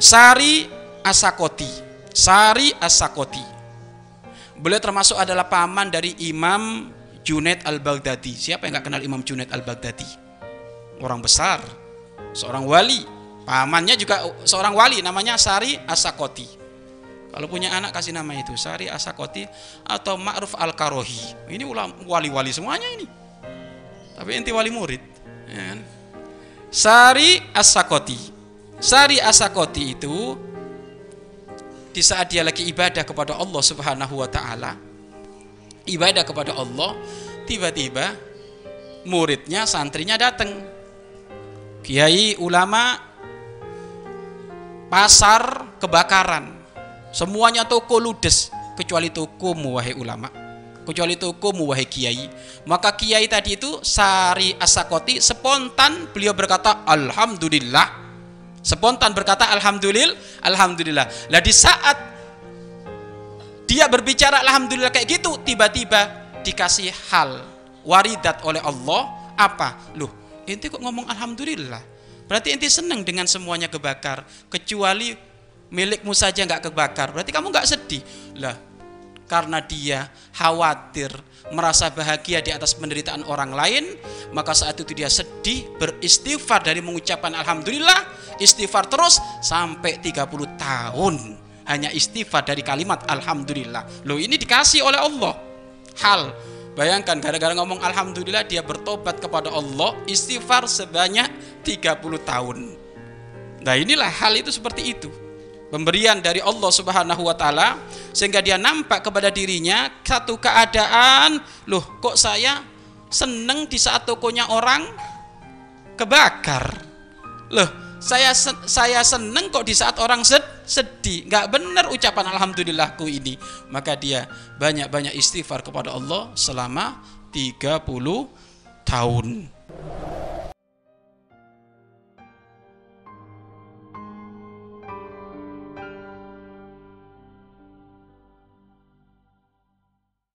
Sari Asakoti. Sari Asakoti. Beliau termasuk adalah paman dari Imam Junaid Al-Baghdadi. Siapa yang nggak kenal Imam Junaid Al-Baghdadi? Orang besar, seorang wali. Pamannya juga seorang wali namanya Sari Asakoti. Kalau punya anak kasih nama itu Sari Asakoti atau Ma'ruf Al-Karohi. Ini wali-wali semuanya ini. Tapi inti wali murid. Ya kan? Sari Asakoti. Sari Asakoti itu di saat dia lagi ibadah kepada Allah Subhanahu wa taala, ibadah kepada Allah, tiba-tiba muridnya, santrinya datang. Kiai ulama pasar kebakaran. Semuanya toko ludes kecuali tokomu wahai ulama. Kecuali tokomu wahai kiai. Maka kiai tadi itu Sari Asakoti spontan beliau berkata alhamdulillah Spontan berkata alhamdulillah, alhamdulillah. Lah di saat dia berbicara alhamdulillah kayak gitu, tiba-tiba dikasih hal waridat oleh Allah apa? Loh, inti kok ngomong alhamdulillah? Berarti inti senang dengan semuanya kebakar, kecuali milikmu saja nggak kebakar. Berarti kamu nggak sedih. Lah, karena dia khawatir merasa bahagia di atas penderitaan orang lain maka saat itu dia sedih beristighfar dari mengucapkan alhamdulillah istighfar terus sampai 30 tahun. Hanya istighfar dari kalimat alhamdulillah. Loh ini dikasih oleh Allah. Hal. Bayangkan gara-gara ngomong alhamdulillah dia bertobat kepada Allah istighfar sebanyak 30 tahun. Nah inilah hal itu seperti itu pemberian dari Allah Subhanahu wa taala sehingga dia nampak kepada dirinya satu keadaan loh kok saya seneng di saat tokonya orang kebakar? Loh saya saya seneng kok di saat orang sed, sedih. Nggak benar ucapan alhamdulillahku ini. Maka dia banyak-banyak istighfar kepada Allah selama 30 tahun